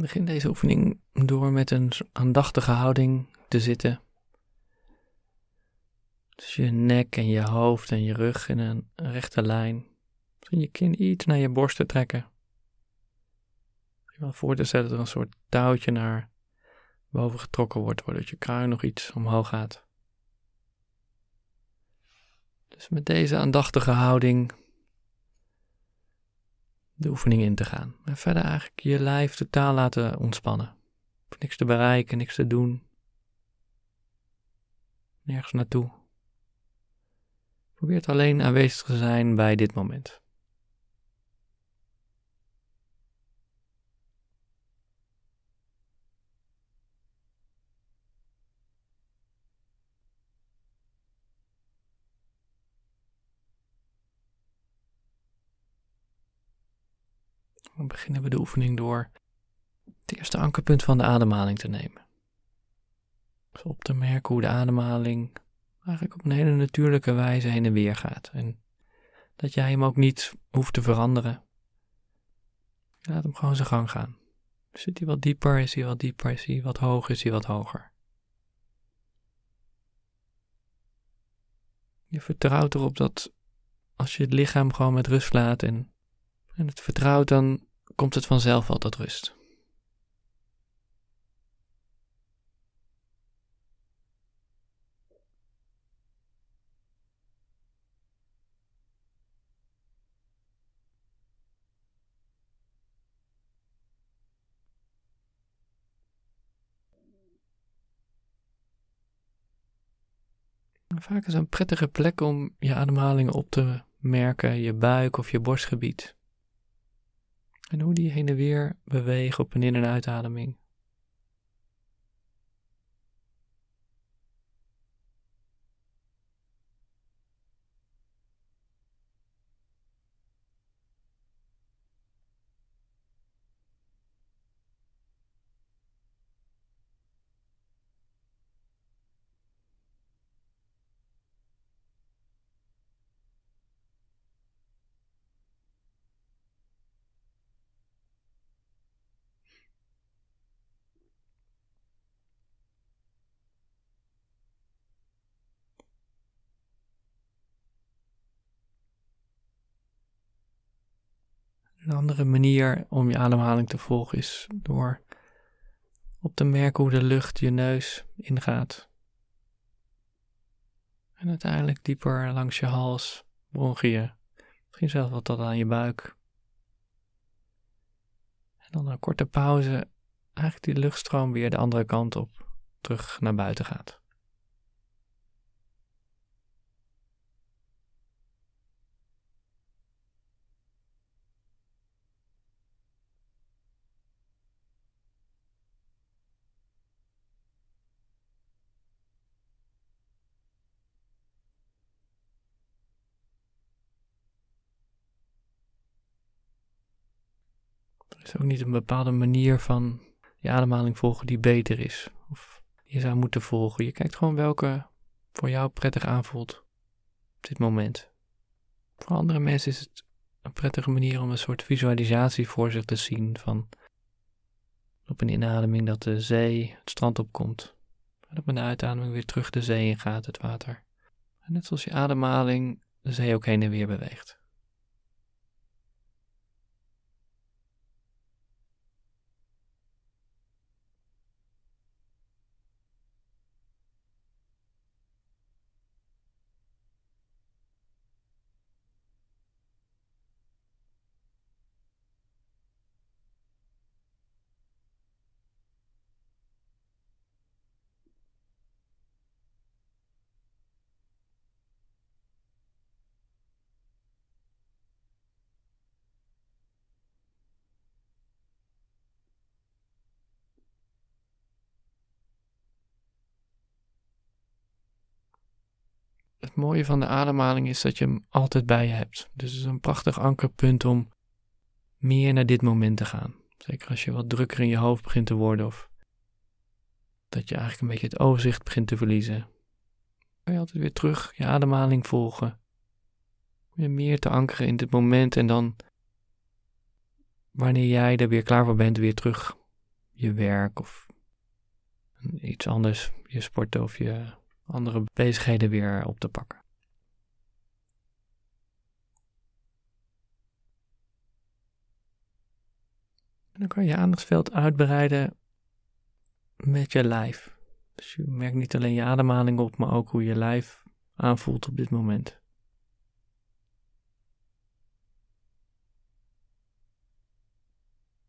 Begin deze oefening door met een aandachtige houding te zitten. Dus je nek en je hoofd en je rug in een rechte lijn. Misschien je kin iets naar je borst te trekken. Je wel voor te stellen dat er een soort touwtje naar boven getrokken wordt, waardoor je kruin nog iets omhoog gaat. Dus met deze aandachtige houding de oefening in te gaan. En verder eigenlijk je lijf totaal laten ontspannen. Niks te bereiken, niks te doen. Nergens naartoe. Probeer alleen aanwezig te zijn bij dit moment. Dan beginnen we de oefening door het eerste ankerpunt van de ademhaling te nemen. Dus op te merken hoe de ademhaling eigenlijk op een hele natuurlijke wijze heen en weer gaat. En dat jij hem ook niet hoeft te veranderen. Je laat hem gewoon zijn gang gaan. Zit hij wat dieper, is hij wat dieper, is hij wat hoger, is hij wat hoger. Je vertrouwt erop dat als je het lichaam gewoon met rust laat en, en het vertrouwt, dan komt het vanzelf wel tot rust. Vaak is een prettige plek om je ademhaling op te merken, je buik of je borstgebied. En hoe die heen en weer bewegen op een in- en uitademing. Een andere manier om je ademhaling te volgen is door op te merken hoe de lucht je neus ingaat. En uiteindelijk dieper langs je hals, bronchiën, misschien zelfs wat tot aan je buik. En dan een korte pauze, eigenlijk die luchtstroom weer de andere kant op, terug naar buiten gaat. Is ook niet een bepaalde manier van je ademhaling volgen die beter is. Of je zou moeten volgen. Je kijkt gewoon welke voor jou prettig aanvoelt op dit moment. Voor andere mensen is het een prettige manier om een soort visualisatie voor zich te zien van op een inademing dat de zee het strand opkomt. En op een uitademing weer terug de zee in gaat, het water. En net zoals je ademhaling de zee ook heen en weer beweegt. Mooie van de ademhaling is dat je hem altijd bij je hebt. Dus het is een prachtig ankerpunt om meer naar dit moment te gaan. Zeker als je wat drukker in je hoofd begint te worden of dat je eigenlijk een beetje het overzicht begint te verliezen. Kun je altijd weer terug je ademhaling volgen. Weer meer te ankeren in dit moment en dan wanneer jij er weer klaar voor bent, weer terug je werk of iets anders, je sporten of je andere bezigheden weer op te pakken. En dan kan je aandachtsveld uitbreiden met je lijf. Dus je merkt niet alleen je ademhaling op, maar ook hoe je lijf aanvoelt op dit moment.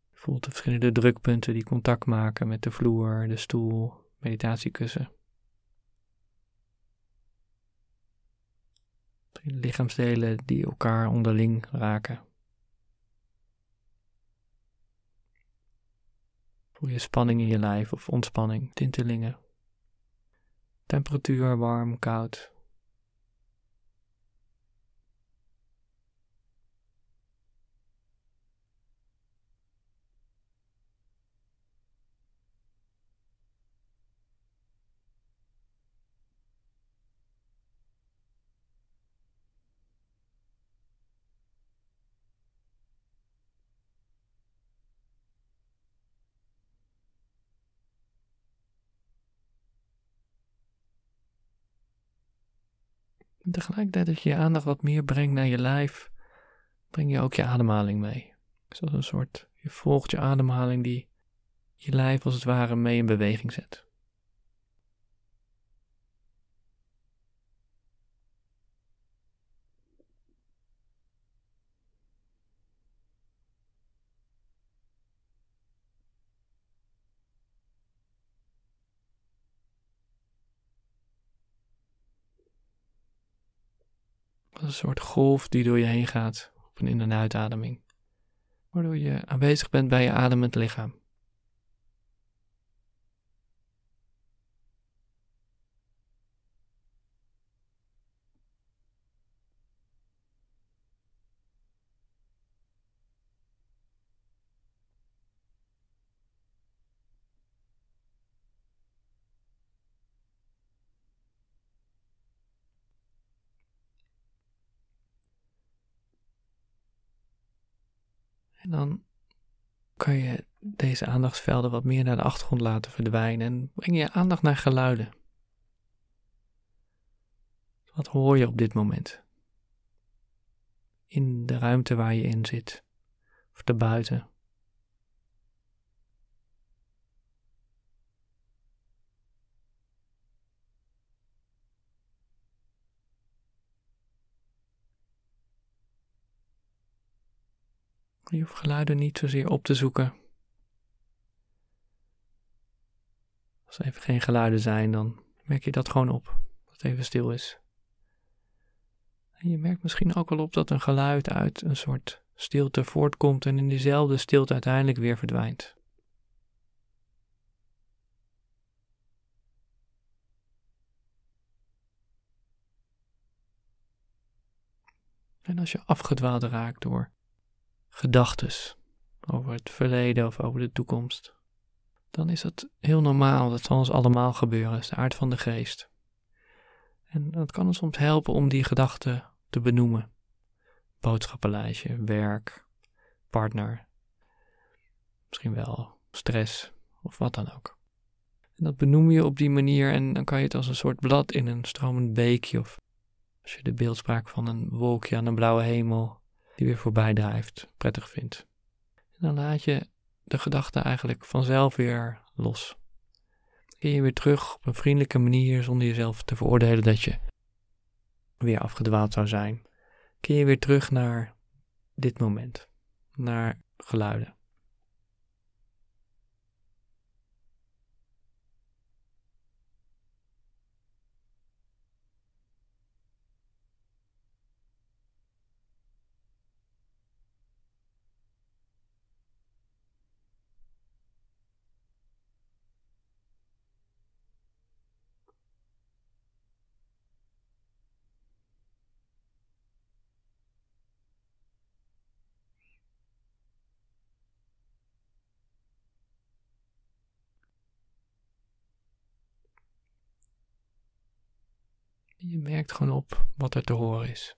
Je voelt de verschillende drukpunten die contact maken met de vloer, de stoel, meditatiekussen. Lichaamsdelen die elkaar onderling raken. Voel je spanning in je lijf of ontspanning, tintelingen. Temperatuur, warm, koud. En tegelijkertijd dat je je aandacht wat meer brengt naar je lijf, breng je ook je ademhaling mee. Zoals een soort, je volgt je ademhaling die je lijf als het ware mee in beweging zet. Een soort golf die door je heen gaat op een in- en uitademing. Waardoor je aanwezig bent bij je ademend lichaam. En dan kan je deze aandachtsvelden wat meer naar de achtergrond laten verdwijnen en breng je aandacht naar geluiden. Wat hoor je op dit moment? In de ruimte waar je in zit, of buiten. Je hoeft geluiden niet zozeer op te zoeken. Als er even geen geluiden zijn, dan merk je dat gewoon op. Dat het even stil is. En je merkt misschien ook wel op dat een geluid uit een soort stilte voortkomt en in diezelfde stilte uiteindelijk weer verdwijnt. En als je afgedwaald raakt door gedachtes over het verleden of over de toekomst, dan is dat heel normaal. Dat zal ons allemaal gebeuren. Dat is de aard van de geest. En dat kan ons soms helpen om die gedachten te benoemen. Boodschappenlijstje, werk, partner, misschien wel stress of wat dan ook. En dat benoem je op die manier en dan kan je het als een soort blad in een stromend beekje of als je de beeldspraak van een wolkje aan een blauwe hemel die weer voorbij drijft, prettig vindt. En dan laat je de gedachte eigenlijk vanzelf weer los. Keer je weer terug op een vriendelijke manier zonder jezelf te veroordelen dat je weer afgedwaald zou zijn. Keer je weer terug naar dit moment, naar geluiden. Je merkt gewoon op wat er te horen is.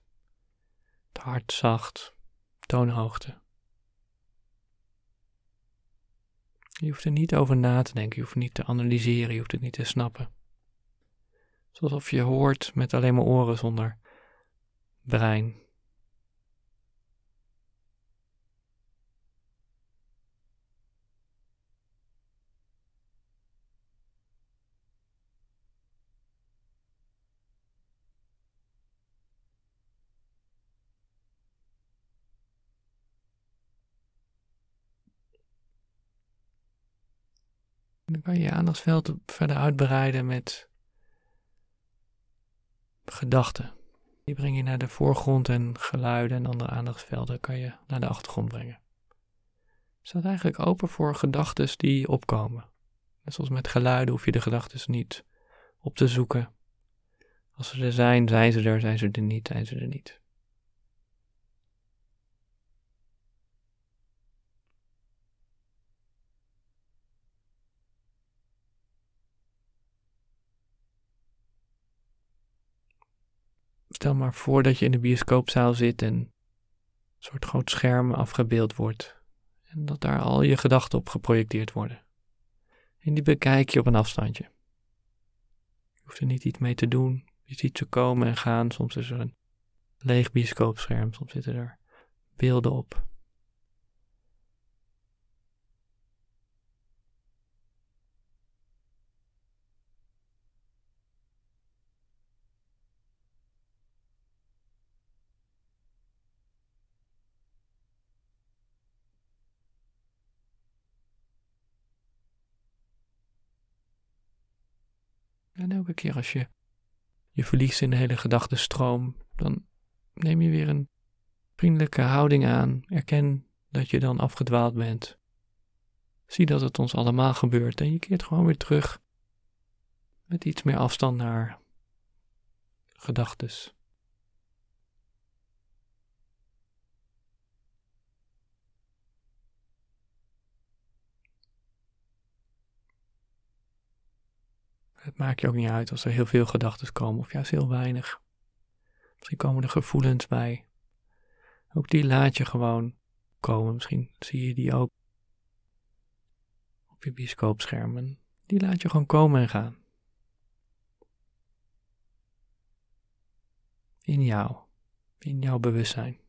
Het hart zacht, toonhoogte. Je hoeft er niet over na te denken, je hoeft niet te analyseren, je hoeft het niet te snappen. Alsof je hoort met alleen maar oren zonder brein. Dan kan je je aandachtsveld verder uitbreiden met gedachten. Die breng je naar de voorgrond en geluiden en andere aandachtsvelden kan je naar de achtergrond brengen. Het staat eigenlijk open voor gedachten die opkomen. Net zoals met geluiden hoef je de gedachten niet op te zoeken. Als ze er zijn, zijn ze er, zijn ze er niet, zijn ze er niet. Stel maar voor dat je in de bioscoopzaal zit en een soort groot scherm afgebeeld wordt. En dat daar al je gedachten op geprojecteerd worden. En die bekijk je op een afstandje. Je hoeft er niet iets mee te doen. Je ziet ze komen en gaan. Soms is er een leeg bioscoopscherm. Soms zitten er beelden op. En elke keer als je je verliest in de hele gedachtenstroom, dan neem je weer een vriendelijke houding aan. Erken dat je dan afgedwaald bent. Zie dat het ons allemaal gebeurt en je keert gewoon weer terug met iets meer afstand naar gedachtes. Maakt je ook niet uit als er heel veel gedachten komen of juist heel weinig. Misschien komen er gevoelens bij. Ook die laat je gewoon komen. Misschien zie je die ook op je bioscoopschermen. Die laat je gewoon komen en gaan. In jou, in jouw bewustzijn.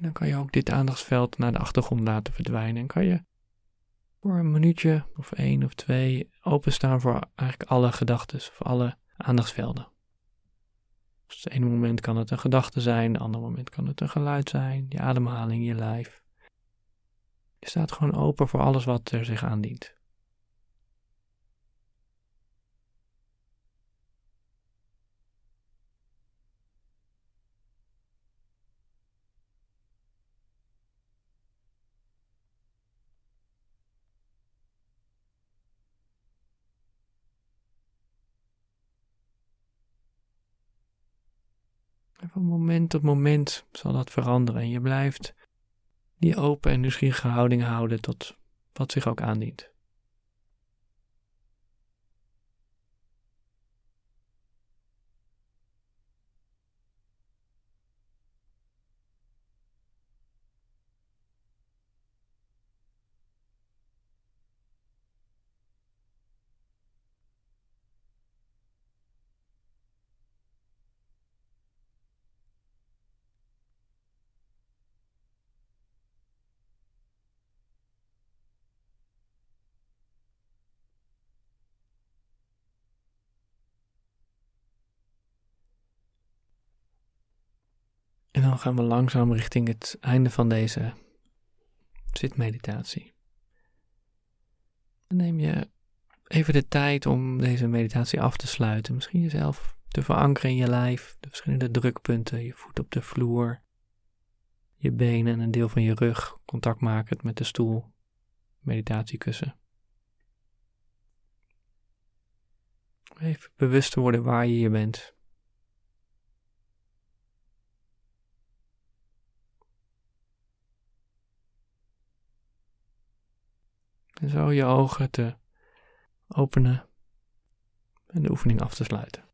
Dan kan je ook dit aandachtsveld naar de achtergrond laten verdwijnen. En kan je voor een minuutje of één of twee openstaan voor eigenlijk alle gedachten, voor alle aandachtsvelden. Dus op het ene moment kan het een gedachte zijn, op het andere moment kan het een geluid zijn, je ademhaling, je lijf. Je staat gewoon open voor alles wat er zich aandient. En moment tot moment zal dat veranderen en je blijft die open en nieuwsgierige houding houden tot wat zich ook aandient. Dan gaan we langzaam richting het einde van deze zitmeditatie. Neem je even de tijd om deze meditatie af te sluiten. Misschien jezelf te verankeren in je lijf, de verschillende drukpunten, je voet op de vloer, je benen en een deel van je rug contact maken met de stoel, meditatiekussen. Even bewust te worden waar je hier bent. En zo je ogen te openen en de oefening af te sluiten.